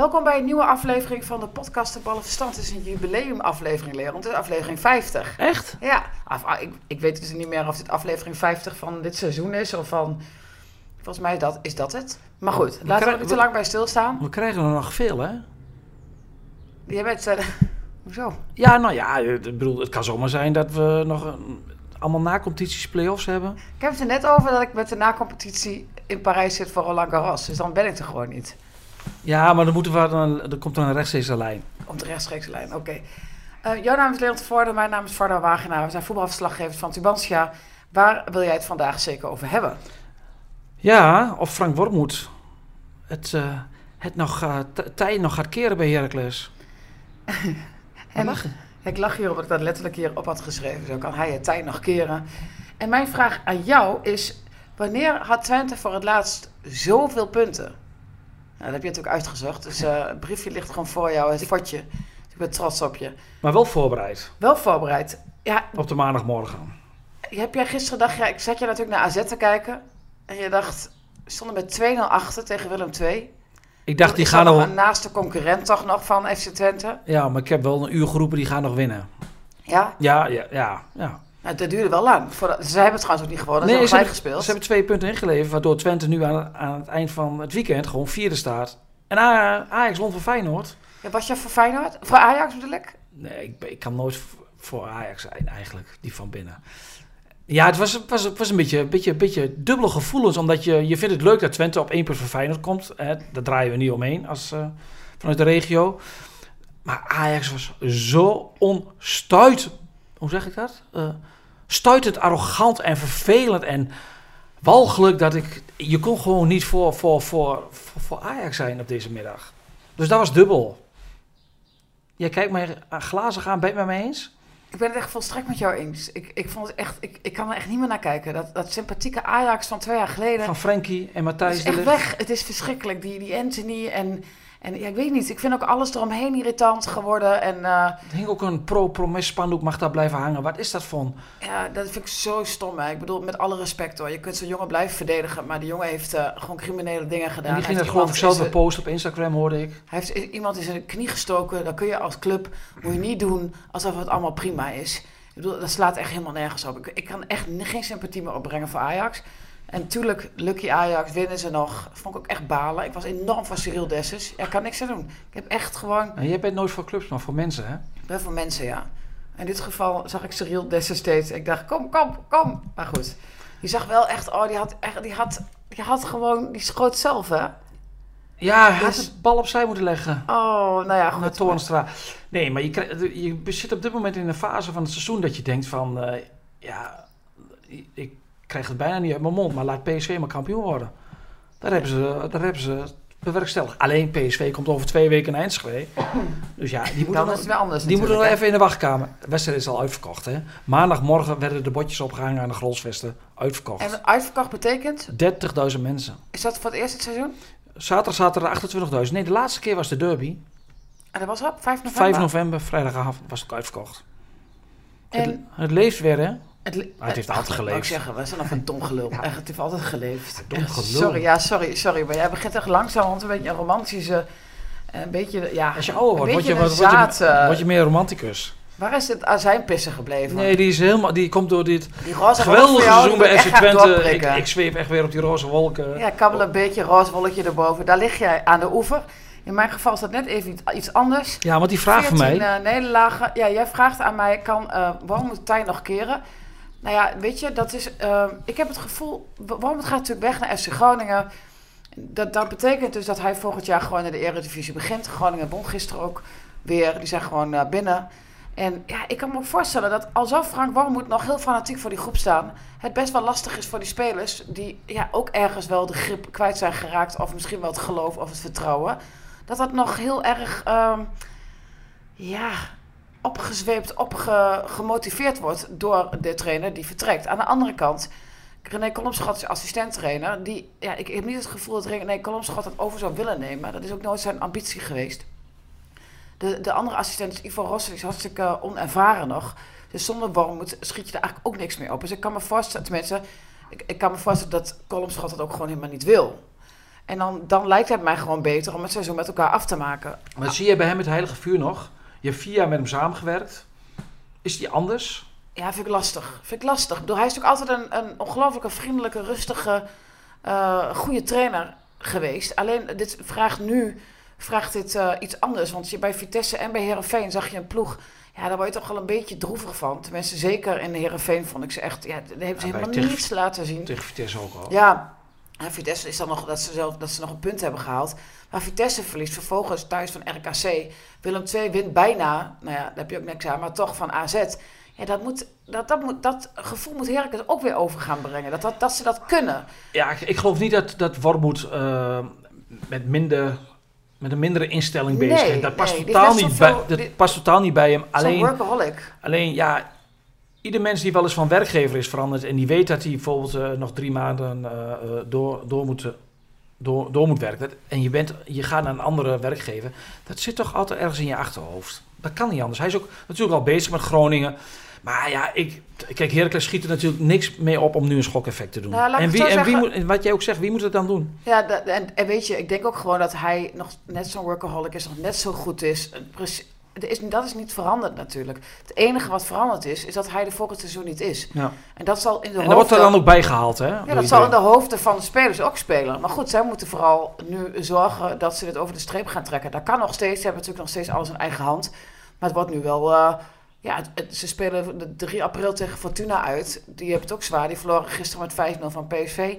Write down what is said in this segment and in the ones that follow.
Welkom bij een nieuwe aflevering van de podcast De Ballen Verstand. Het is een jubileumaflevering, Leon. Het is aflevering 50. Echt? Ja, ah, ik, ik weet dus niet meer of dit aflevering 50 van dit seizoen is of van... Volgens mij dat, is dat het. Maar goed, laten we er niet te lang bij stilstaan. We krijgen er nog veel, hè? Jij bent... eh, hoezo? Ja, nou ja, ik bedoel, het kan zomaar zijn dat we nog een, allemaal na-competities, play-offs hebben. Ik heb het er net over dat ik met de na-competitie in Parijs zit voor Roland Garros. Dus dan ben ik er gewoon niet. Ja, maar dan moeten we dan, er komt dan een rechtstreekse lijn. Op de rechtstreekse lijn, oké. Eh, jouw naam is Leon Voorde, mijn naam is Varda Wagenaar. We zijn voetbalverslaggevers van Tubantia. Waar wil jij het vandaag zeker over hebben? Ja, of Frank Wormoed het, eh, het nog, tij nog gaat keren bij Heracles. En lachen. ik lach hierop dat ik dat letterlijk hierop had geschreven. Zo kan hij het tijd nog keren. En mijn vraag aan jou is... Wanneer had Twente voor het laatst zoveel punten? Nou, dat heb je natuurlijk uitgezocht. Dus eh, het briefje ligt gewoon voor jou, het fotje. Ik ben trots op je. Maar wel voorbereid Wel voorbereid. Ja, op de maandagmorgen. heb jij gisteren dacht ja, ik zat je natuurlijk naar AZ te kijken. En je dacht, we stonden met 2-0 achter tegen Willem II. Ik dacht, die gaan nog... een naaste concurrent toch nog van FC Twente? Ja, maar ik heb wel een uur geroepen, die gaan nog winnen. Ja, Ja, ja, ja. ja. Nou, dat duurde wel lang. Ze hebben het trouwens ook niet gewonnen. ze ze hebben gespeeld. ze hebben twee punten ingeleverd, waardoor Twente nu aan, aan het eind van het weekend gewoon vierde staat. En Ajax won van Feyenoord. Ja, was je voor Feyenoord? Voor Ajax bedoel ik? Nee, ik, ik kan nooit voor Ajax zijn eigenlijk, die van binnen. Ja, het was, was, een beetje, beetje, beetje dubbele gevoelens, omdat je, je vindt het leuk dat Twente op één punt van Feyenoord komt. Hè, daar draaien we niet omheen als, eh, vanuit de regio. Maar Ajax was zo onstuit, hoe zeg ik dat? Eh stuitend arrogant en vervelend en walgelijk dat ik, je kon gewoon niet voor, voor, voor, voor, voor Ajax zijn op deze middag. Dus dat was dubbel. Jij kijkt mij glazig aan, ben je het met me eens? Ik ben het echt volstrekt met jou eens. Ik, ik, vond het echt, ik, ik kan er echt niet meer naar kijken. Dat, dat sympathieke Ajax van twee jaar geleden. Van Frenkie en Het Matthijs is echt Ligt. weg. Het is verschrikkelijk. Die, die Anthony en, en ja, ik weet niet. Ik vind ook alles eromheen irritant geworden. En eh, Er hing ook een pro-promes spandoek, mag daar blijven hangen. Wat is dat voor? ja, dat vind ik zo stom. Hè. Ik bedoel, met alle respect hoor. Je kunt zo'n jongen blijven verdedigen. Maar die jongen heeft eh, gewoon criminele dingen gedaan. En die ging dat heeft geloof ik iemand zelf zijn- gepost op Instagram, hoorde ik. Hij heeft iemand in zijn knie gestoken. Dan kun je als club moet je niet doen alsof het allemaal prima is. Ik bedoel, dat slaat echt helemaal nergens op. Ik, ik kan echt geen sympathie meer opbrengen voor Ajax. En natuurlijk, lucky Ajax, winnen ze nog. Vond ik ook echt balen. Ik was enorm van Cyril Dessus. Ja, ik kan niks aan doen. Ik heb echt gewoon... En jij bent nooit voor clubs, maar voor mensen, hè? Ik ben voor mensen, ja. In dit geval zag ik Cyril Dessus steeds. Ik dacht, kom, kom, kom. Maar goed. Je zag wel echt, oh, die had, echt, die had, die had gewoon, die schoot zelf, hè? Ja, hij had Dus- de bal opzij moeten leggen. Oh, nou ja, Naar goed. Toornstra. Nee, maar je, je zit op dit moment in een fase van het seizoen dat je denkt van... eh, ja, ik krijg het bijna niet uit mijn mond, maar laat PSV maar kampioen worden. Daar hebben ze, daar hebben ze bewerkstelligd. Alleen PSV komt over twee weken naar Enschede. Dus ja, die moeten, het wel anders die moeten even in de wachtkamer. De wedstrijd is al uitverkocht, hè. Maandagmorgen werden de bordjes opgehangen aan de Grolsvesten. hè. Uitverkocht. En uitverkocht betekent, 30.000 mensen. is dat voor het eerste seizoen? Zaterdag zaten er 28.000. Nee, de laatste keer was de derby. En dat was op 5 november. 5 november, vrijdagavond, was het uitverkocht. Het, En het leeft weer, hè? Het, Maar het heeft altijd geleefd. Ik zeggen, we zijn nog een dom gelul. Ja. Echt, het heeft altijd geleefd. Dom Echt, gelul. Sorry, ja, sorry, sorry. Maar jij begint echt langzaam, want een beetje een romantische... Een beetje, ja... Als je ouder wordt, een word je, word, een word je, zaad, eh, word je meer romanticus. Waar is het azijnpissen gebleven? Nee, die, is helemaal, die komt door dit die roze geweldige seizoen bij moet FC Twente. Ik, ik zweef echt weer op die roze wolken. Ja, kabbel een beetje roze wolkje erboven. Daar lig jij aan de oever. In mijn geval is dat net even iets, anders. Ja, want die vraag van 14 mij... eh, nederlagen. Ja, jij vraagt aan mij, kan uh, Wormoed Tij nog keren? Nou ja, weet je, dat is... Uh, ik heb het gevoel... Wormoed gaat natuurlijk weg naar FC Groningen. Dat, dat betekent dus dat hij volgend jaar gewoon in de Eredivisie begint. Groningen won gisteren ook weer. Die zijn gewoon uh, binnen. En ja, ik kan me voorstellen dat al zou Frank Wormoed nog heel fanatiek voor die groep staan... het best wel lastig is voor die spelers... die ja, ook ergens wel de grip kwijt zijn geraakt... of misschien wel het geloof of het vertrouwen... dat dat nog heel erg... Uh, ja, opgezweept, opgemotiveerd wordt door de trainer die vertrekt. Aan de andere kant, René Kolomschot is assistent-trainer. Die, ja, ik heb niet het gevoel dat René Kolomschot het over zou willen nemen. Dat is ook nooit zijn ambitie geweest. De, de andere assistent is Ivo Rossen, is hartstikke onervaren nog. Dus zonder Wormoed schiet je er eigenlijk ook niks meer op. Dus ik kan me voorstellen, tenminste, ik, ik kan me voorstellen dat Kolomschot het ook gewoon helemaal niet wil. En dan, dan lijkt het mij gewoon beter om het seizoen met elkaar af te maken. Maar zie je bij hem het heilige vuur nog? Je hebt vier jaar met hem samengewerkt. Is die anders? Ja, vind ik lastig. Vind ik lastig. Ik bedoel, hij is natuurlijk altijd een, een ongelooflijke, vriendelijke, rustige, uh, goede trainer geweest. Alleen, dit vraagt nu vraagt dit uh, iets anders. Want je, bij Vitesse en bij Herenveen zag je een ploeg. Ja, daar word je toch wel een beetje droevig van. Tenminste, zeker in de Herenveen vond ik ze echt. Ja, daar hebben ze Ja, helemaal tegen- niets laten zien. Tegen Vitesse ook al. Ja, en Vitesse is dan nog dat ze, zelf, dat ze nog een punt hebben gehaald. Maar Vitesse verliest vervolgens thuis van RKC. Willem II wint bijna, nou ja, daar heb je ook niks aan, maar toch van AZ. Ja, dat, moet, dat, dat, moet, dat gevoel moet Heracles ook weer over gaan brengen. Dat, dat, dat ze dat kunnen. Ja, ik, ik geloof niet dat, dat Wormoed eh, met, minder, met een mindere instelling bezig is. Dat past, nee, totaal niet bij, dat past totaal niet bij hem. Alleen, workaholic. alleen, ja, ieder mens die wel eens van werkgever is veranderd... en die weet dat hij bijvoorbeeld eh, nog drie maanden eh, eh, door, door, moet, door, door moet werken... Dat, en je, bent, je gaat naar een andere werkgever... dat zit toch altijd ergens in je achterhoofd. Dat kan niet anders. Hij is ook natuurlijk al bezig met Groningen... Maar ja, ik, kijk, Heracles schiet er natuurlijk niks mee op om nu een schokeffect te doen. Nou, en wie, en wie moet, en wat jij ook zegt, wie moet het dan doen? Ja, dat- en, en weet je, ik denk ook gewoon dat hij nog net zo'n workaholic is, nog net zo goed is. Er is. Dat is niet veranderd natuurlijk. Het enige wat veranderd is, is dat hij de volgend seizoen niet is. Ja. En dat zal in de En dat wordt er dan ook bijgehaald, hè? Ja, dat zal in de hoofden van de spelers ook spelen. Maar goed, zij moeten vooral nu zorgen dat ze dit over de streep gaan trekken. Dat kan nog steeds. Ze hebben natuurlijk nog steeds alles in eigen hand. Maar het wordt nu wel... eh, ja, het- het- ze spelen de 3 april tegen Fortuna uit. Die hebben het ook zwaar. Die verloren gisteren met 5-0 van PSV.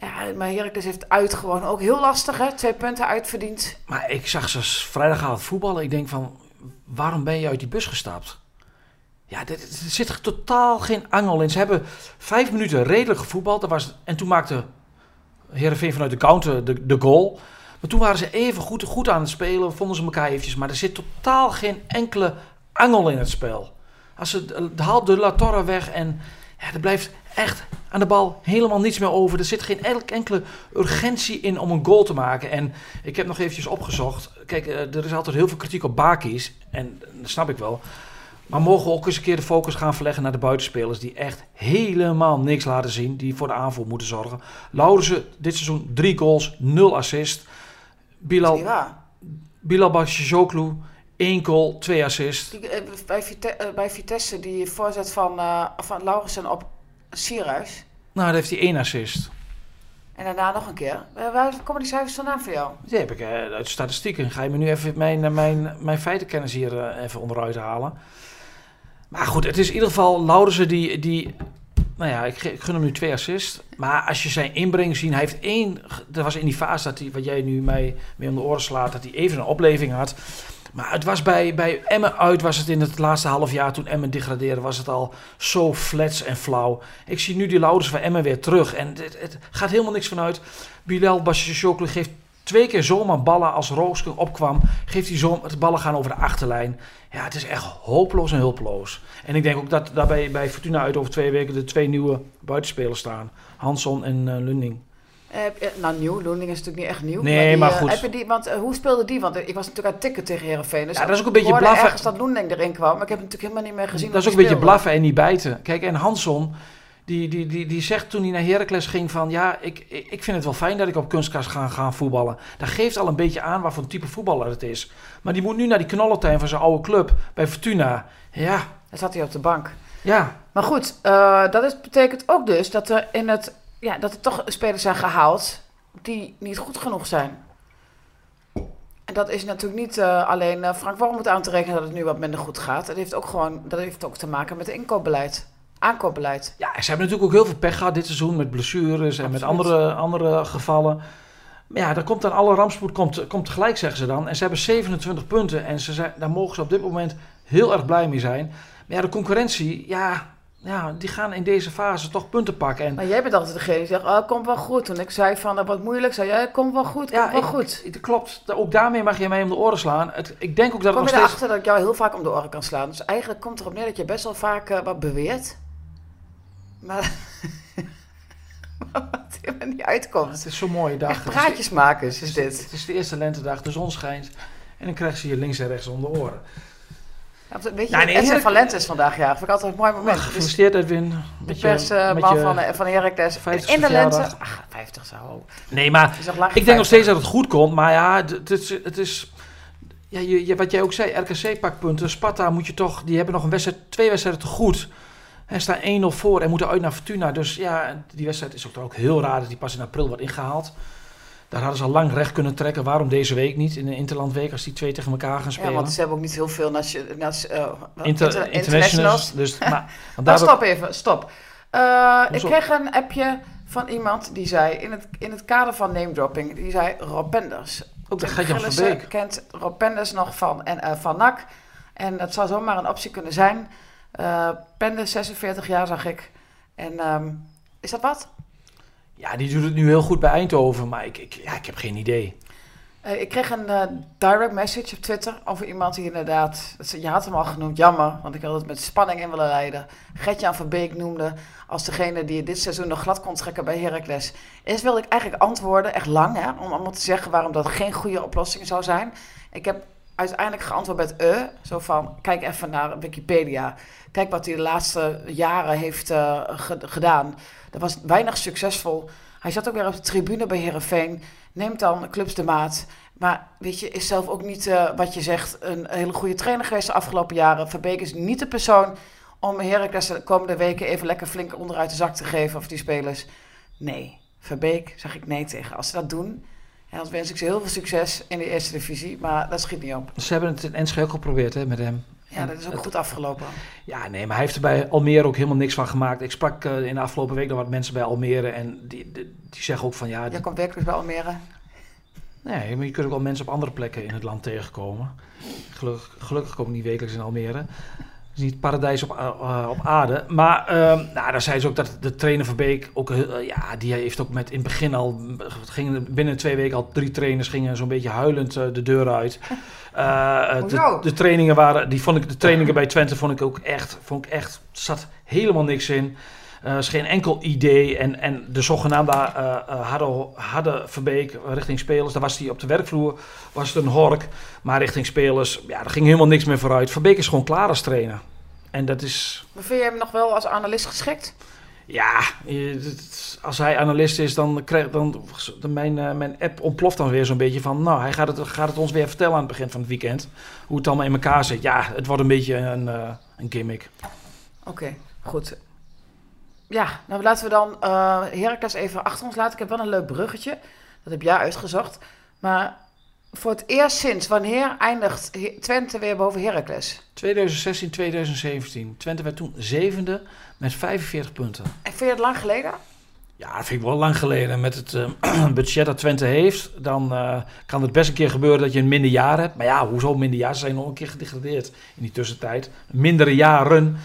Ja, maar Heracles heeft uit gewoon ook heel lastig, hè? Twee punten uitverdiend. Maar ik zag ze vrijdagavond voetballen. Ik denk van, waarom ben je uit die bus gestapt? Ja, er zit totaal geen angel in. Ze hebben vijf minuten redelijk gevoetbald. Er was, en toen maakte Heerenveen vanuit de counter de, de goal. Maar toen waren ze even goed, goed aan het spelen. Vonden ze elkaar eventjes. Maar er zit totaal geen enkele angel in het spel. Als ze haalt de La Torre weg en ja, er blijft echt aan de bal helemaal niets meer over. Er zit geen enkele urgentie in om een goal te maken. En ik heb nog eventjes opgezocht. Kijk, eh, er is altijd heel veel kritiek op Bakis. En dat snap ik wel. Maar mogen we ook eens een keer de focus gaan verleggen naar de buitenspelers... die echt helemaal niks laten zien. Die voor de aanval moeten zorgen. Laurensen dit seizoen drie goals, nul assist. Bilal. Bilal Bashishoglu, één goal, twee assist. Die, eh, bij, Vite- eh, bij Vitesse, die voorzet van, eh van Laurensen op Sierhuis. Nou, dan heeft hij één assist. En daarna nog een keer. Waar komen die cijfers vandaan voor jou? Die heb ik eh, uit de statistieken. Ga je me nu even mijn, eh, mijn, mijn feitenkennis hier eh, even onderuit halen. Maar goed, het is in ieder geval Laurensen die... die nou ja, ik, gun hem nu twee assists. Maar als je zijn inbreng ziet, hij heeft één... Er was in die fase dat hij, wat jij nu mij mee om de oren slaat, dat hij even een opleving had. Maar het was bij, bij Emmen uit, was het in het laatste half jaar toen Emmen degradeerde, was het al zo flats en flauw. Ik zie nu die Laurensen van Emmen weer terug. En het, gaat helemaal niks vanuit. Bilal Bashishoglu geeft twee keer zomaar ballen als Roosking opkwam. Geeft hij zo, de ballen gaan over de achterlijn. Ja, het is echt hopeloos en hulpeloos. En ik denk ook dat daarbij bij Fortuna uit over twee weken de twee nieuwe buitenspelers staan. Hansson en eh, Lunding. Eh, nou, nieuw. Loening is natuurlijk niet echt nieuw. Nee, die, maar eh, goed. Heb je die, want hoe speelde die? Want ik was natuurlijk aan het tikken tegen Herenveen. Dus Ja, dat is ook een beetje blaffen. ergens dat Loening erin kwam. Maar ik heb het natuurlijk helemaal niet meer gezien. dat is ook een beetje blaffen en niet bijten. Kijk, en Hansson, die, die, die, die zegt toen hij naar Heracles ging van... Ja, ik, ik vind het wel fijn dat ik op kunstgras ga gaan voetballen. Dat geeft al een beetje aan wat voor een type voetballer het is. Maar die moet nu naar die knollentuin van zijn oude club bij Fortuna. Ja, Dan zat hij op de bank. ja. Maar goed, eh, dat is, betekent ook dus dat er, in het, ja, dat er toch spelers zijn gehaald die niet goed genoeg zijn. En dat is natuurlijk niet eh, alleen eh, Frank Wormoed aan te rekenen dat het nu wat minder goed gaat. Dat heeft ook gewoon dat heeft ook te maken met het inkoopbeleid, aankoopbeleid. Ja, ze hebben natuurlijk ook heel veel pech gehad dit seizoen met blessures en met andere, andere gevallen. Maar ja, dan komt dan alle rampspoed komt, komt tegelijk, zeggen ze dan. En ze hebben 27 punten en ze zijn, daar mogen ze op dit moment heel erg blij mee zijn. Maar ja, de concurrentie, ja, ja, die gaan in deze fase toch punten pakken. En Maar jij bent altijd degene die zegt, oh, komt wel goed. Toen ik zei van, dat wordt moeilijk, zei jij, komt wel goed, komt ja, wel ik- goed. ik- klopt. Ook daarmee mag je mij om de oren slaan. Het, ik denk ook dat Kom het nog steeds... erachter dat ik jou heel vaak om de oren kan slaan. Dus eigenlijk komt het erop neer dat je best wel vaak eh, wat beweert. Maar wat helemaal niet uitkomt. Het is zo'n mooie dag. Het praatjesmakers is Het is, dit. het is de eerste lentedag, de zon schijnt. En dan krijg je je links en rechts om de oren. Ja, Weet je, Ja, nee, Edwin van Lent is vandaag ja. Vind ik altijd een mooi moment. Dus Gefeliciteerd Edwin. de persman van, eh, van Heracles. 50ste In de lente. Ach, 50 zo. Nee, maar ik denk nog steeds 50. dat het goed komt. Maar ja, het is... Het is ja, je, je- wat jij ook zei, RKC pakt punten. Sparta moet je toch... Die hebben nog een wedstrijd, twee wedstrijden te goed. En staan 1-0 voor en moeten uit naar Fortuna. Dus ja, die wedstrijd is ook, ook heel raar dat die pas in april wordt ingehaald. Daar hadden ze al lang recht kunnen trekken. Waarom deze week niet? In de Interlandweek als die twee tegen elkaar gaan spelen. Ja, want ze hebben ook niet heel veel nation- eh, wat? Inter- Inter- internationals. Dus, maar, want Maar daardoor- stop even, stop. Eh, ik kreeg een appje van iemand die zei, in het, in het kader van name dropping, die zei Rob Penders. ook dat gaat Gillissen Verbeek. kent Rob Penders nog van, en, van NAC. En dat zou zomaar een optie kunnen zijn. Eh Penders, 46 jaar zag ik. En ehm, is dat wat? Ja, die doet het nu heel goed bij Eindhoven. Maar ik, ik, ja, ik heb geen idee. Eh, ik kreeg een eh, direct message op Twitter over iemand die inderdaad, je had hem al genoemd, jammer, want ik had het met spanning in willen leiden. Gertjan van Beek noemde als degene die dit seizoen nog glad kon trekken bij Heracles. Eerst wilde ik eigenlijk antwoorden, echt lang, hè, om allemaal te zeggen waarom dat geen goede oplossing zou zijn. Ik heb uiteindelijk geantwoord met eh, zo van, kijk even naar Wikipedia. Kijk wat hij de laatste jaren heeft eh, ge- gedaan. Dat was weinig succesvol. Hij zat ook weer op de tribune bij Herenveen. Neemt dan clubs de maat. Maar weet je, is zelf ook niet eh, wat je zegt een hele goede trainer geweest de afgelopen jaren. Verbeek is niet de persoon om Heracles de komende weken even lekker flink onderuit de zak te geven of die spelers. Nee, Verbeek zeg ik nee tegen. Als ze dat doen, en dan wens ik ze heel veel succes in de eerste divisie. Maar dat schiet niet op. Ze hebben het in Enschede ook geprobeerd hè, met hem. Ja, dat is ook Het- goed afgelopen. Ja, nee, maar hij heeft er bij Almere ook helemaal niks van gemaakt. Ik sprak eh, in de afgelopen week nog wat mensen bij Almere. En die, die, die zeggen ook van ja... Jij die- komt werkelijk bij Almere. nee, maar je kunt ook wel mensen op andere plekken in het land tegenkomen. Gelukkig, gelukkig kom ik niet wekelijks in Almere. Is niet het paradijs op, eh, op aarde. Maar ehm nou, daar zei ze ook dat de trainer van Beek ook... eh, ja, die heeft ook met in het begin al... Gingen, binnen twee weken al drie trainers gingen zo'n beetje huilend eh, de deur uit. De, de trainingen waren... Die vond ik, de trainingen bij Twente vond ik ook echt... Vond ik echt zat helemaal niks in. Er is geen enkel idee. En, en de zogenaamde eh eh, harde, harde Verbeek richting spelers, daar was hij op de werkvloer, was het een hork. Maar richting spelers, ja, daar ging helemaal niks meer vooruit. Verbeek is gewoon klaar als trainer. En dat is, Maar vind je hem nog wel als analist geschikt? ja, als hij analist is, dan krijgt dan, mijn, eh, mijn app ontploft dan weer zo'n beetje van, nou, hij gaat het, gaat het ons weer vertellen aan het begin van het weekend. Hoe het allemaal in elkaar zit. Ja, het wordt een beetje een, eh, een gimmick. Oké, goed. Ja, nou laten we dan eh Heracles even achter ons laten. Ik heb wel een leuk bruggetje. Dat heb jij uitgezocht. Maar voor het eerst sinds wanneer eindigt Twente weer boven Heracles? 2016, 2017. Twente werd toen zevende met 45 punten. En vind je het lang geleden? Ja, dat vind ik wel lang geleden. Met het eh, budget dat Twente heeft, dan eh, kan het best een keer gebeuren dat je een minder jaar hebt. Maar ja, hoezo minder jaar? Ze zijn nog een keer gedegradeerd in die tussentijd. Mindere jaren.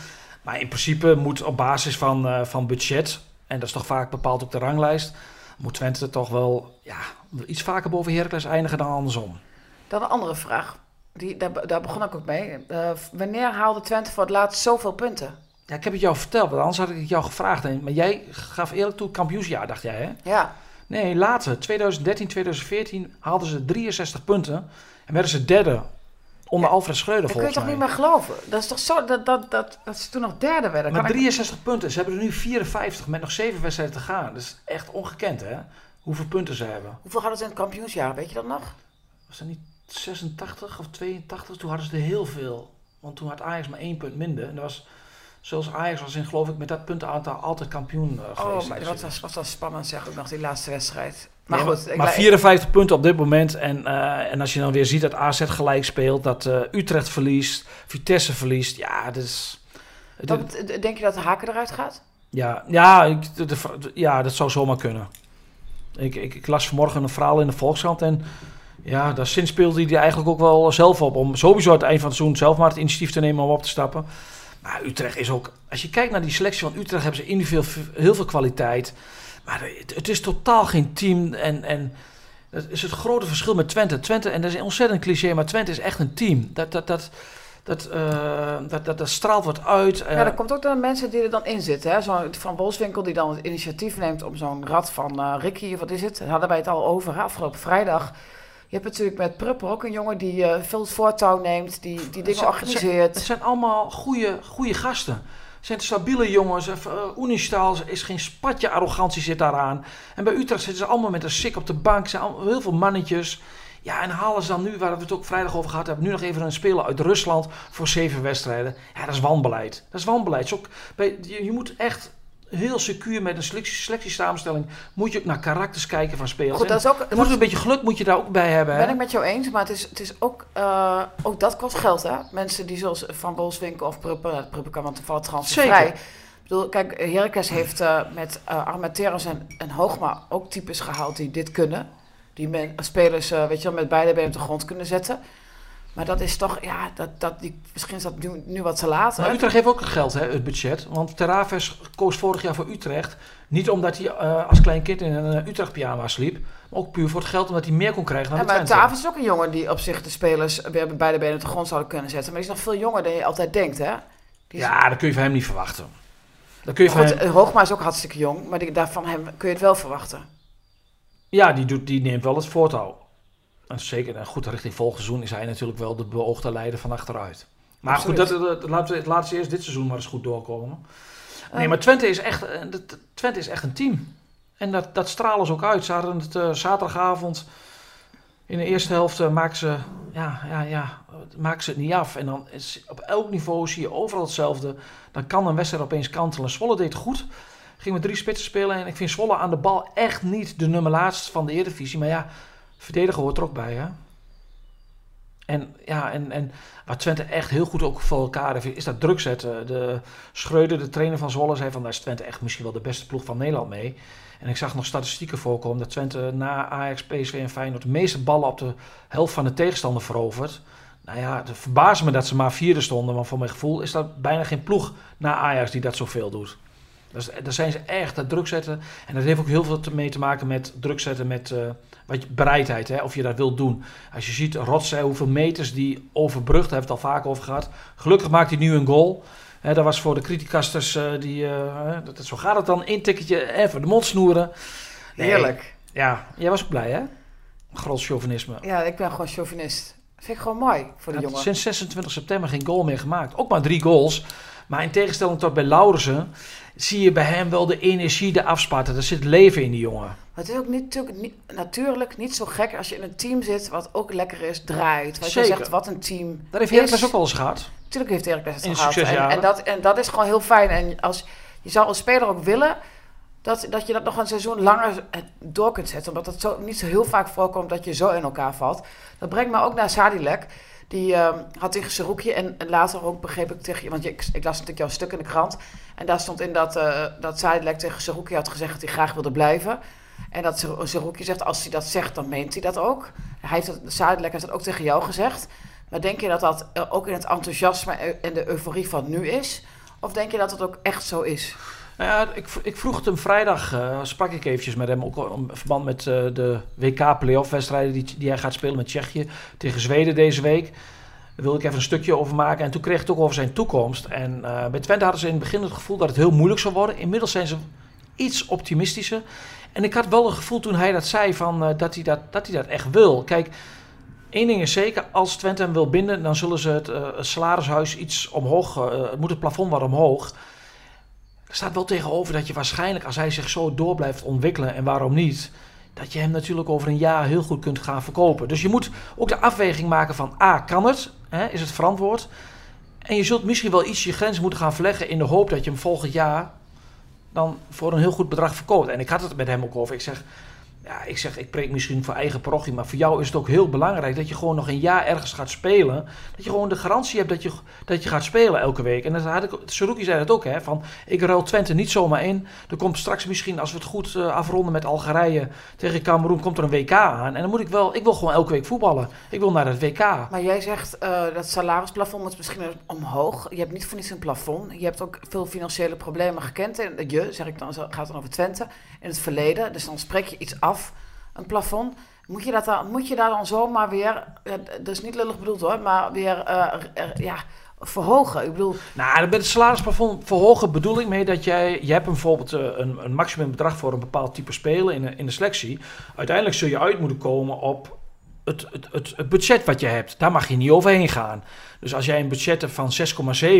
Maar in principe moet op basis van, eh, van budget, en dat is toch vaak bepaald op de ranglijst, moet Twente toch wel ja, iets vaker boven Heracles eindigen dan andersom. Dan een andere vraag. Die, daar, daar begon ik ook mee. Eh, wanneer haalde Twente voor het laatst zoveel punten? Ja, ik heb het jou verteld, want anders had ik het jou gevraagd. Maar jij gaf eerlijk toe kampioensjaar, dacht jij hè? Ja, Nee, later, 2013, 2014 haalden ze 63 punten en werden ze derde onder Ja, Alfred Schreuder dat kun je volgens toch mij. niet meer geloven? Dat is toch zo dat, dat, dat, dat ze toen nog derde werden? Maar Kan ik- 63 punten, ze hebben er nu 54 met nog 7 wedstrijden te gaan. Dat is echt ongekend hè, hoeveel punten ze hebben. Hoeveel hadden ze in het kampioensjaar? Weet je dat nog? Was dat niet 86 of 82? Toen hadden ze er heel veel. Want toen had Ajax maar één punt minder. En dat was, zoals Ajax was in geloof ik met dat puntenaantal altijd kampioen eh, geweest. Oh, maar dat was, was dat spannend zeg ook nog, die laatste wedstrijd. Maar Nee, goed, ik maar la- 54 punten op dit moment. En, eh, en als je dan weer ziet dat AZ gelijk speelt, dat eh, Utrecht verliest, Vitesse verliest. Ja, dat is. het- Wat bet- denk je dat de haken eruit gaat? ja, ja, ik, de, de- ja, dat zou zomaar kunnen. Ik, ik, ik las vanmorgen een verhaal in de Volkskrant en ja, daar sinds speelde hij er eigenlijk ook wel zelf op. Om sowieso aan het eind van het seizoen zelf maar het initiatief te nemen om op te stappen. Maar Utrecht is ook... Als je kijkt naar die selectie van Utrecht... hebben ze individueel heel veel kwaliteit. Maar het, is totaal geen team. En, en dat is het grote verschil met Twente. Twente, en dat is een ontzettend cliché... maar Twente is echt een team. Dat, dat, dat, dat, eh, dat, dat, dat straalt wat uit. eh. Ja, dat komt ook door de mensen die er dan in zitten. Hè? Zo van Wolfswinkel die dan het initiatief neemt om zo'n rad van eh, Ricky, wat is het? Daar hadden wij het al over hè, afgelopen vrijdag. Je hebt natuurlijk met Prupper ook een jongen die veel voortouw neemt, die, die dingen zijn- organiseert. Het zijn allemaal goede, goede gasten. Zijn stabiele jongens. Uh, Unistal is geen spatje arrogantie zit daaraan. En bij Utrecht zitten ze allemaal met een sik op de bank. Zijn allemaal heel veel mannetjes. Ja, en halen ze dan nu, waar we het ook vrijdag over gehad hebben, nu nog even een speler uit Rusland voor zeven wedstrijden. Ja, dat is wanbeleid. Dat is wanbeleid. Ook bij, je moet echt heel secuur met een selectie, selectiesamenstelling, moet je ook naar karakters kijken van spelers. Goed, dat is ook, er moet een beetje geluk moet je daar ook bij hebben. ben hè? ik met jou eens, maar het is, het is ook, eh, ook dat kost geld, hè? Mensen die zoals Van Wolfswinkel of Prupper, nou, Prupper kan want toevallig transfervrij. Ik bedoel, kijk, Heracles heeft eh, met uh, Armenteros en, en Hoogma ook types gehaald die dit kunnen. Die men, spelers, eh, weet je wel, met beide benen op de grond kunnen zetten. Maar dat is toch, ja, dat, dat, die, misschien is dat nu, nu wat te laat. Maar? Utrecht heeft ook geld, hè, het budget. Want Teraves koos vorig jaar voor Utrecht. Niet omdat hij eh, als klein kind in een eh, Utrecht-pyjama sliep. Maar ook puur voor het geld, omdat hij meer kon krijgen dan Ja, de maar Twente. Tavens is ook een jongen die op zich de spelers weer met beide benen op de grond zouden kunnen zetten. Maar die is nog veel jonger dan je altijd denkt, hè? Die is- Ja, dat kun je van hem niet verwachten. Dat kun je van hem, Hoogma is ook hartstikke jong, maar die, daarvan hem kun je het wel verwachten. ja, die, doet, die neemt wel het voortouw. En zeker, en goed, richting volgend seizoen is hij natuurlijk wel de beoogde leider van achteruit. Maar Absoluut. goed, dat, dat, dat, laten we het laatste eerst dit seizoen maar eens goed doorkomen. Nee, Eh, maar Twente is echt, eh, dat- Twente is echt een team. En dat, dat stralen ze ook uit. Ze hadden het eh, zaterdagavond in de eerste helft eh, maken ze, ja, ja, ja, maken ze het niet af. En dan is op elk niveau zie je overal hetzelfde. Dan kan een wedstrijd opeens kantelen. Zwolle deed goed. Ging met drie spitsen spelen. En ik vind Zwolle aan de bal echt niet de nummer laatst van de Eredivisie. Maar ja, verdedigen hoort er ook bij, hè. En ja, en, en waar Twente echt heel goed ook voor elkaar heeft, is dat druk zetten. De Schreuder, de trainer van Zwolle, zei van daar is Twente echt misschien wel de beste ploeg van Nederland mee. En ik zag nog statistieken voorkomen dat Twente na Ajax, PSV en Feyenoord de meeste ballen op de helft van de tegenstander verovert. Nou ja, het verbaast me dat ze maar vierde stonden, want voor mijn gevoel is dat bijna geen ploeg na Ajax die dat zoveel doet. Dus daar zijn ze echt dat druk zetten. En dat heeft ook heel veel te- mee te maken met druk zetten met eh, wat je, bereidheid, hè, of je dat wilt doen. Als je ziet, Rotzij, hoeveel meters die overbrugt, daar hebben we het al vaak over gehad. Gelukkig maakt hij nu een goal. Hè, dat was voor de criticasters, eh, die, eh, dat, zo gaat het dan, één tikketje, even de mond snoeren. Nee, Heerlijk. Ja, jij was ook blij hè? Groot chauvinisme. Ja, ik ben gewoon chauvinist. Vind ik gewoon mooi voor de jongen. sinds 26 september geen goal meer gemaakt. Ook maar drie goals. Maar in tegenstelling tot bij Laurensen zie je bij hem wel de energie, de afspatten. Er zit leven in die jongen. Maar het is ook niet, natuurlijk, niet, natuurlijk niet zo gek als je in een team zit wat ook lekker is, draait. Wat je zegt, wat een team Dat heeft. Heracles ook wel eens gehad. Natuurlijk heeft Heracles het gehad. En, en, dat, en dat is gewoon heel fijn. En als, je zou als speler ook willen dat, dat je dat nog een seizoen langer eh, door kunt zetten. Omdat het zo, niet zo heel vaak voorkomt dat je zo in elkaar valt. Dat brengt me ook naar Sadilek. Die ehm, had tegen Seruki en, en later ook begreep ik tegen je... Want ik, ik las natuurlijk jouw stuk in de krant. En daar stond in dat, eh dat Sadilek tegen Seruki had gezegd dat hij graag wilde blijven. En dat Ser- Seruki zegt, als hij dat zegt, dan meent hij dat ook. Hij heeft het, Sadilek heeft dat ook tegen jou gezegd. Maar denk je dat dat eh, ook in het enthousiasme en de euforie van nu is? Of denk je dat het ook echt zo is? Nou ja, ik, ik vroeg het hem vrijdag, eh, sprak ik eventjes met hem, ook in verband met eh, de WK-playoff wedstrijden die, die hij gaat spelen met Tsjechië tegen Zweden deze week. Daar wilde ik even een stukje over maken en toen kreeg ik het ook over zijn toekomst. En eh, bij Twente hadden ze in het begin het gevoel dat het heel moeilijk zou worden. Inmiddels zijn ze iets optimistischer. En ik had wel het gevoel toen hij dat zei van, dat, hij dat, dat hij dat echt wil. Kijk, één ding is zeker, als Twente hem wil binden, dan zullen ze het, salarishuis iets omhoog, het moet het plafond wat omhoog. Staat wel tegenover dat je waarschijnlijk, als hij zich zo door blijft ontwikkelen, en waarom niet, dat je hem natuurlijk over een jaar heel goed kunt gaan verkopen. Dus je moet ook de afweging maken van, A, kan het? Hè, is het verantwoord? En je zult misschien wel iets je grens moeten gaan verleggen in de hoop dat je hem volgend jaar dan voor een heel goed bedrag verkoopt. En ik had het met hem ook over. Ik zeg, ja, ik zeg, ik preek misschien voor eigen parochie, maar voor jou is het ook heel belangrijk dat je gewoon nog een jaar ergens gaat spelen. Dat je gewoon de garantie hebt dat je, dat je gaat spelen elke week. En dat had ik, Saruki zei dat ook, hè, van ik ruil Twente niet zomaar in. Er komt straks misschien, als we het goed uh, afronden met Algerije tegen Cameroen, komt er een WK aan. En dan moet ik wel, ik wil gewoon elke week voetballen. Ik wil naar het WK. Maar jij zegt uh, dat salarisplafond moet misschien omhoog. Je hebt niet voor niets een plafond. Je hebt ook veel financiële problemen gekend. En je, zeg ik dan, gaat dan over Twente in het verleden. Dus dan spreek je iets af, een plafond. Moet je, dat dan, moet je daar dan zomaar weer, dat is niet lullig bedoeld hoor, maar weer uh, ja, verhogen? Ik bedoel... Nou, met het salarisplafond verhogen bedoel ik mee dat jij, je hebt bijvoorbeeld uh, een, een maximumbedrag voor een bepaald type spelen in, in de selectie. Uiteindelijk zul je uit moeten komen op het, het, het, het, budget wat je hebt, daar mag je niet overheen gaan. Dus als jij een budget hebt van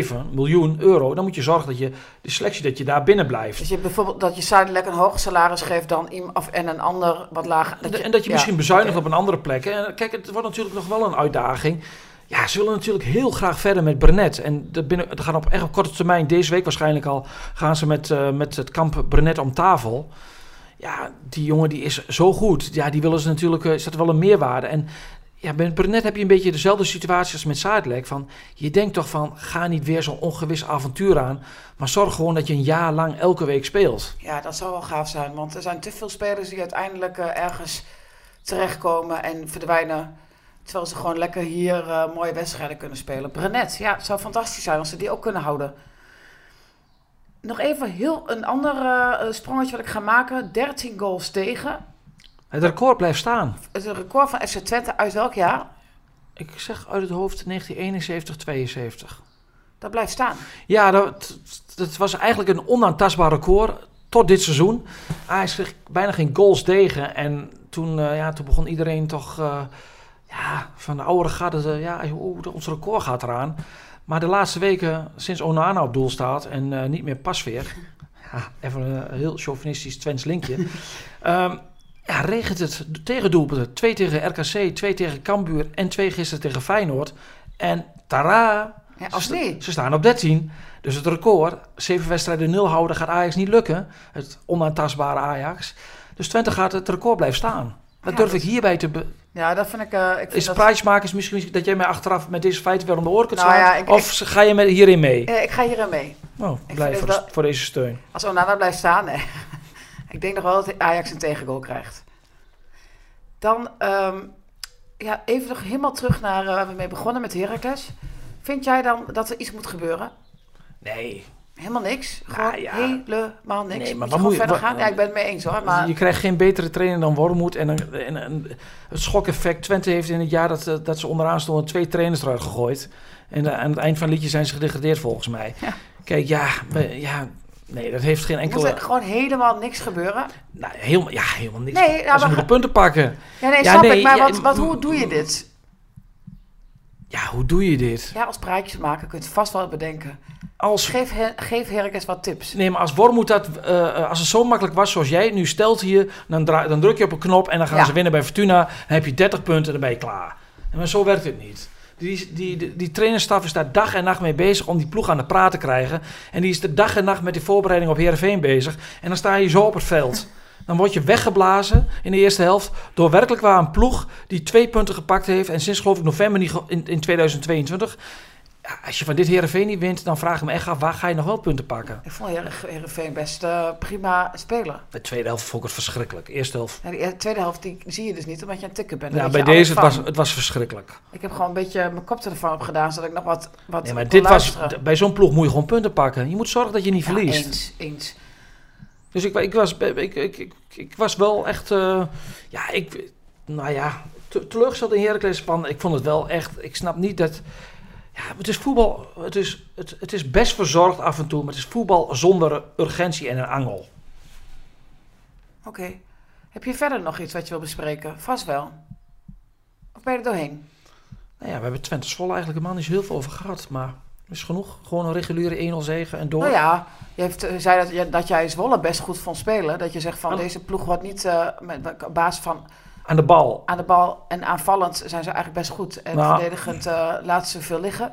6,7 miljoen euro, dan moet je zorgen dat je de selectie dat je daar binnen blijft. Dus je bijvoorbeeld dat je Zuidelijk een hoger salaris geeft dan of, en een ander wat lager. Dat en dat je misschien bezuinigt op een andere plek. En kijk, het wordt natuurlijk nog wel een uitdaging. Ja, ze willen natuurlijk heel graag verder met Brenet. En dat, binnen, gaan op echt op korte termijn, deze week waarschijnlijk al, gaan ze met, uh, met het kamp Brenet om tafel ja, die jongen die is zo goed. Ja, die willen ze natuurlijk, is dat wel een meerwaarde. En ja, met Brenet heb je een beetje dezelfde situatie als met Zuidlek. Van, je denkt toch van, ga niet weer zo'n ongewis avontuur aan. Maar zorg gewoon dat je een jaar lang elke week speelt. Ja, dat zou wel gaaf zijn. Want er zijn te veel spelers die uiteindelijk uh, ergens terechtkomen en verdwijnen. Terwijl ze gewoon lekker hier uh, mooie wedstrijden kunnen spelen. Brenet, ja, het zou fantastisch zijn als ze die ook kunnen houden. Nog even heel een ander uh, sprongetje wat ik ga maken. 13 goals tegen. Het record blijft staan. Het record van FC Twente uit welk jaar? Ik zeg uit het hoofd 1971, 72. Dat blijft staan. Ja, dat, dat was eigenlijk een onaantastbaar record tot dit seizoen. Hij kreeg bijna geen goals tegen. En toen, uh, ja, toen begon iedereen toch uh, ja, van de oude garde... ja, oh, ons record gaat eraan. Maar de laatste weken, sinds Onana op doel staat en uh, niet meer Pasveer... Ja, even een heel chauvinistisch Twents linkje. um, ja, regent het tegendoelpunten. Twee tegen RKC, twee tegen Cambuur en twee gisteren tegen Feyenoord. En tara, ja, als ze, ze staan op 13. Dus het record, zeven wedstrijden nul houden, gaat Ajax niet lukken. Het onaantastbare Ajax. Dus Twente gaat het record blijven staan. Dat ja, durf dat... ik hierbij te... Ja, dat vind ik... Uh, ik vind is dat... misschien dat jij mij achteraf met deze feiten weer om de oor kunt nou, slaan? Ja, ik, of ik, ga je met, hierin mee? Uh, ik ga hierin mee. Oh, blij voor, dat, voor, deze steun. Als Onana blijft staan, nee. ik denk nog wel dat Ajax een tegengoal krijgt. Dan um, ja, even nog helemaal terug naar uh, waar we mee begonnen met Heracles. Vind jij dan dat er iets moet gebeuren? Nee. Helemaal niks? Gewoon nou, ja. helemaal niks? Nee, maar wat moet je... verder gaan? Ja, ik ben het mee eens hoor. Maar... Je krijgt geen betere trainer dan Wormoed. En, een, en, en het schokeffect. Twente heeft in het jaar dat, eh, dat ze onderaan stonden twee trainers eruit gegooid. En uh, aan het eind van het liedje zijn ze gedegradeerd volgens mij. Ja. Kijk, ja, ja, Nee, dat heeft geen enkele... Moet er gewoon helemaal niks gebeuren? Nou, helemaal, ja, helemaal niks. Nee, ze moeten punten pakken. Ja, nee, snap nee, ik. Maar wat, wat, hoe doe je dit? Ja, hoe doe je dit? Ja, als praatjes maken kun je het vast wel bedenken. Als... Geef, her, geef Herkens wat tips. Nee, maar als Wormoed dat... Uh, als het zo makkelijk was zoals jij nu stelt hier... Dan, dan druk je op een knop en dan gaan ja. ze winnen bij Fortuna. Dan heb je 30 punten en dan ben je klaar. Maar zo werkt het niet. Die, die, die, die trainerstaf is daar dag en nacht mee bezig om die ploeg aan de praat te krijgen. En die is de dag en nacht met die voorbereiding op Heerenveen bezig. En dan sta je zo op het veld. Dan word je weggeblazen in de eerste helft door werkelijk waar een ploeg die twee punten gepakt heeft. En sinds geloof ik november in, in 2022 ja, als je van dit Herenveen niet wint, dan vraag ik me echt af, waar ga je nog wel punten pakken? Ik vond Herenveen best uh, prima spelen. De tweede helft vond ik het verschrikkelijk. Eerste helft. Ja, de tweede helft die zie je dus niet, omdat je een tikken bent. Ja, bij deze het was het was verschrikkelijk. Ik heb gewoon een beetje mijn koptelefoon op gedaan, zodat ik nog wat, wat nee, maar dit was, bij zo'n ploeg moet je gewoon punten pakken. Je moet zorgen dat je niet ja, verliest. Eens, eens. Dus ik, ik, was, ik, ik, ik, was wel echt, uh, ja, ik, nou ja, teleurgesteld in Heracles van, ik vond het wel echt, ik snap niet dat ja, het is voetbal. Het is, het, het is best verzorgd af en toe, maar het is voetbal zonder urgentie en een angel. Oké. Heb je verder nog iets wat je wil bespreken? Vast wel. Of ben je er doorheen? Nou ja, we hebben Twente Zwolle eigenlijk helemaal niet zo heel veel over gehad, maar is genoeg. Gewoon een reguliere 1-0 zegen en door. Nou ja, je heeft, uh, zei dat, dat jij Zwolle best goed vond spelen. Dat je zegt van deze ploeg wordt niet uh, met basis van aan de bal. Aan de bal en aanvallend zijn ze eigenlijk best goed. En nou. verdedigend uh, laten ze veel liggen.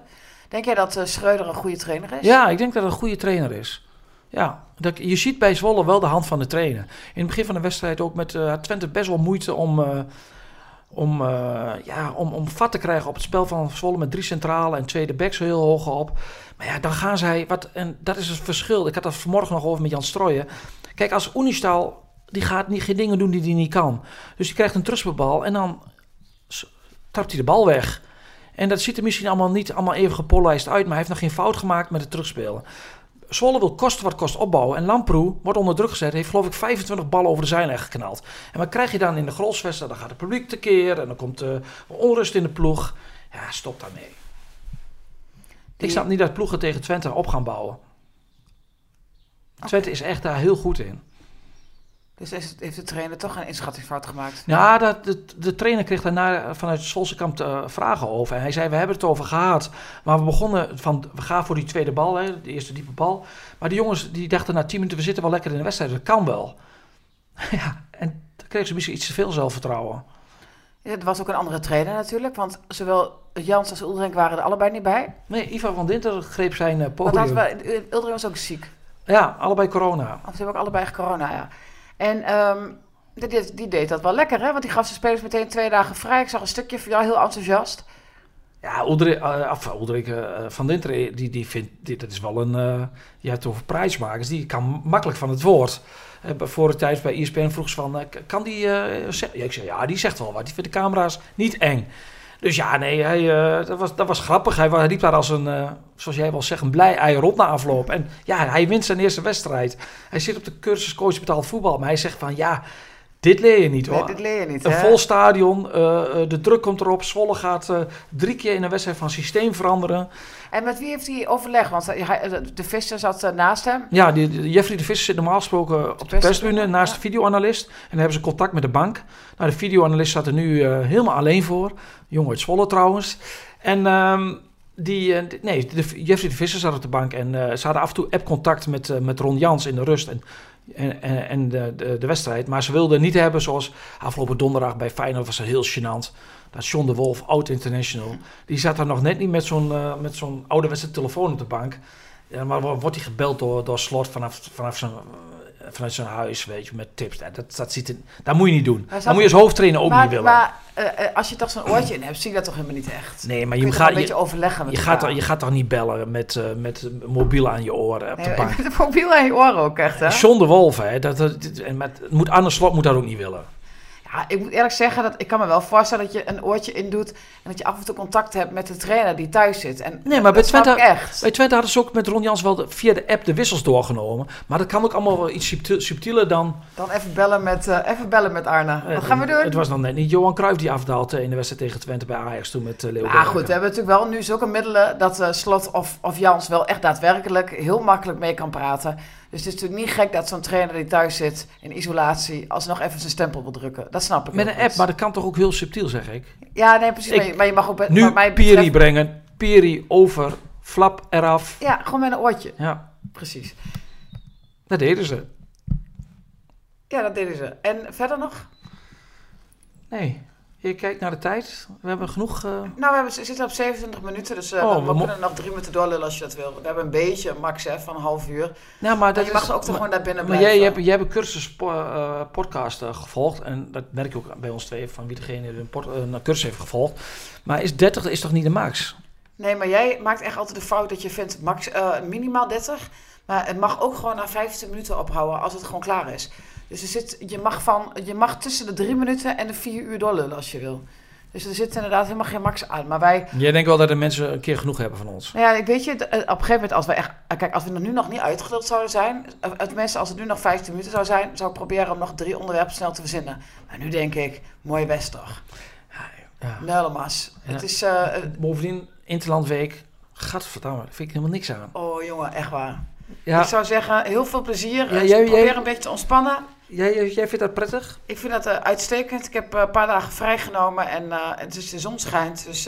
Denk jij dat uh, Schreuder een goede trainer is? Ja, ik denk dat een goede trainer is. Ja, dat, je ziet bij Zwolle wel de hand van de trainer. In het begin van de wedstrijd ook met Twente best wel moeite om, om, uh, ja, om, om vat te krijgen op het spel van Zwolle met drie centrale en tweede backs heel hoog op. Maar ja, dan gaan zij, wat, en dat is het verschil. Ik had het vanmorgen nog over met Jan Strooijen. Kijk, als Unistal, die gaat niet, geen dingen doen die hij niet kan. Dus die krijgt een terugspelbal en dan trapt hij de bal weg. En dat ziet er misschien allemaal niet allemaal even gepolijst uit, maar hij heeft nog geen fout gemaakt met het terugspelen. Zwolle wil kosten wat kost opbouwen. En Lamproe wordt onder druk gezet. Heeft geloof ik 25 ballen over de zijlijn geknald. En wat krijg je dan in de Grolsvesten? Dan gaat het publiek tekeer. En dan komt uh, onrust in de ploeg. Ja, stop daarmee. Ik snap niet dat ploegen tegen Twente op gaan bouwen. Okay. Twente is echt daar heel goed in. Dus heeft de trainer toch een inschattingsfout gemaakt? Ja, dat, de, de trainer kreeg daarna vanuit Solsekamp uh, vragen over. En hij zei, we hebben het over gehad. Maar we begonnen van, we gaan voor die tweede bal, hè, de eerste diepe bal. Maar die jongens die dachten na tien minuten, we zitten wel lekker in de wedstrijd. Dat kan wel. ja, en dan kreeg ze misschien iets te veel zelfvertrouwen. Ja, er was ook een andere trainer natuurlijk. Want zowel Jans als Ulrink waren er allebei niet bij. Nee, Ivan van Dinter greep zijn uh, podium. Want was ook ziek. Ja, allebei corona. Of ze hebben ook allebei corona, ja. En um, die, deed dat wel lekker, hè? Want die gaf zijn spelers meteen twee dagen vrij. Ik zag een stukje van jou heel enthousiast. Ja, uh, Ulrich uh, van Dinter, die, die vindt, die, dat is wel een, uh, je hebt over prijsmakers, die kan makkelijk van het woord. voor de tijd bij ESPN vroeg ze van, kan die? Ja, ik zei, ja, die zegt wel wat, die vindt de camera's niet eng. Dus ja, nee, hij, uh, dat, was, dat was grappig. Hij, liep daar als een, uh, zoals jij wel zegt, een blij ei rond na afloop. En ja, hij wint zijn eerste wedstrijd. Hij zit op de cursus coach betaald voetbal. Maar hij zegt van, ja, dit leer je niet hoor. Nee, dit leer je niet, Een vol stadion, uh, de druk komt erop. Zwolle gaat drie keer in een wedstrijd van systeem veranderen. En met wie heeft hij overleg? Want de Visser zat naast hem. Ja, die, Jeffrey de Visser zit normaal gesproken op de persbühne naast ja. de videoanalist. En dan hebben ze contact met de bank. Nou, de videoanalist zat er nu helemaal alleen voor. Jong uit Zwolle trouwens. En um, die, nee, de, Jeffrey de Visser zat op de bank en uh, ze hadden af en toe app-contact met, uh, met Ron Jans in de rust en, en, en, en de, de, wedstrijd. Maar ze wilden niet hebben zoals afgelopen donderdag bij Feyenoord was het heel gênant. Dat John de Wolf, oud-international, die zat daar nog net niet met zo'n uh, met ouderwetse telefoon op de bank. Ja, maar wordt hij gebeld door, door Slot vanaf, vanaf zijn vanuit zijn huis, weet je, met tips. Dat, dat, ziet dat moet je niet doen. Dat moet je als hoofdtrainer ook maar, niet willen. Maar uh, als je toch zo'n oortje in hebt, zie je dat toch helemaal niet echt? Nee, maar je, je gaat een beetje overleggen. Met je, gaat toch, je gaat toch niet bellen met, uh, met mobiel aan je oren op nee, de bank. Mobiel aan je oren ook echt, hè? John de Wolf, hè. Dat, dat, en met, moet Anne Slot moet dat ook niet willen. Ja, ik moet eerlijk zeggen dat ik kan me wel voorstellen dat je een oortje in doet en dat je af en toe contact hebt met de trainer die thuis zit. En nee, maar bij Twente, echt. bij Twente hadden ze ook met Ron Jans wel de, via de app de wissels doorgenomen. Maar dat kan ook allemaal wel iets subtiel, subtieler dan. Dan even bellen met, uh, even bellen met Arne. Wat gaan we doen? Het was dan net niet Johan Cruijff die afdaalt in de wedstrijd tegen Twente bij Ajax toen met uh, Leo. Ja, goed, we hebben natuurlijk wel nu zulke middelen dat Slot of, of Jans wel echt daadwerkelijk heel makkelijk mee kan praten. Dus het is natuurlijk niet gek dat zo'n trainer die thuis zit in isolatie alsnog even zijn stempel wil drukken. Dat snap ik. Met een app, maar dat kan toch ook heel subtiel, zeg ik. Ja, nee, precies. Ik, maar je mag ook nu mij Piri betreft... brengen, Piri over, flap eraf. Ja, gewoon met een oortje. Ja, precies. Dat deden ze. Ja, dat deden ze. En verder nog? Nee. Je kijkt naar de tijd. We hebben genoeg. Uh... Nou, we, hebben, we zitten op 27 minuten, dus uh, oh, we, we kunnen nog drie minuten doorlullen als je dat wil. We hebben een beetje max hè, van een half uur. Nou, maar dat je mag is, ook toch gewoon daar binnen maar blijven. Jij, jij, jij hebt een cursus uh, podcast gevolgd en dat merk je ook bij ons twee van wie degene een, port, een cursus heeft gevolgd. Maar is 30 is toch niet de max? Nee, maar jij maakt echt altijd de fout dat je vindt max, minimaal 30. Maar het mag ook gewoon na 15 minuten ophouden als het gewoon klaar is. Dus er zit, je, mag van, je mag tussen de drie minuten en de vier uur doorlullen als je wil. Dus er zit inderdaad helemaal geen max aan. Maar wij... Jij denkt wel dat de mensen een keer genoeg hebben van ons? Nou ja, ik weet je, op een gegeven moment als we echt... Kijk, als we er nu nog niet uitgeluld zouden zijn... Tenminste, als het nu nog 15 minuten zou zijn... zou ik proberen om nog drie onderwerpen snel te verzinnen. Maar nu denk ik, mooi best toch? Ja. Het is... Uh, Bovendien, Interlandweek... Gadverdamme, daar vind ik helemaal niks aan. Oh jongen, echt waar. Ja. Ik zou zeggen, heel veel plezier. Ja, jij, probeer jij, een beetje te ontspannen. Jij, jij vindt dat prettig? Ik vind dat uh, uitstekend. Ik heb uh, een paar dagen vrijgenomen en uh, het is de zon schijnt. Dus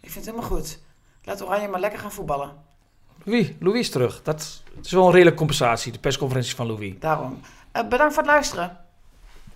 ik vind het helemaal goed. Laat Oranje maar lekker gaan voetballen. Louis, Louis is terug. Dat is wel een redelijke compensatie, de persconferentie van Louis. Daarom. bedankt voor het luisteren.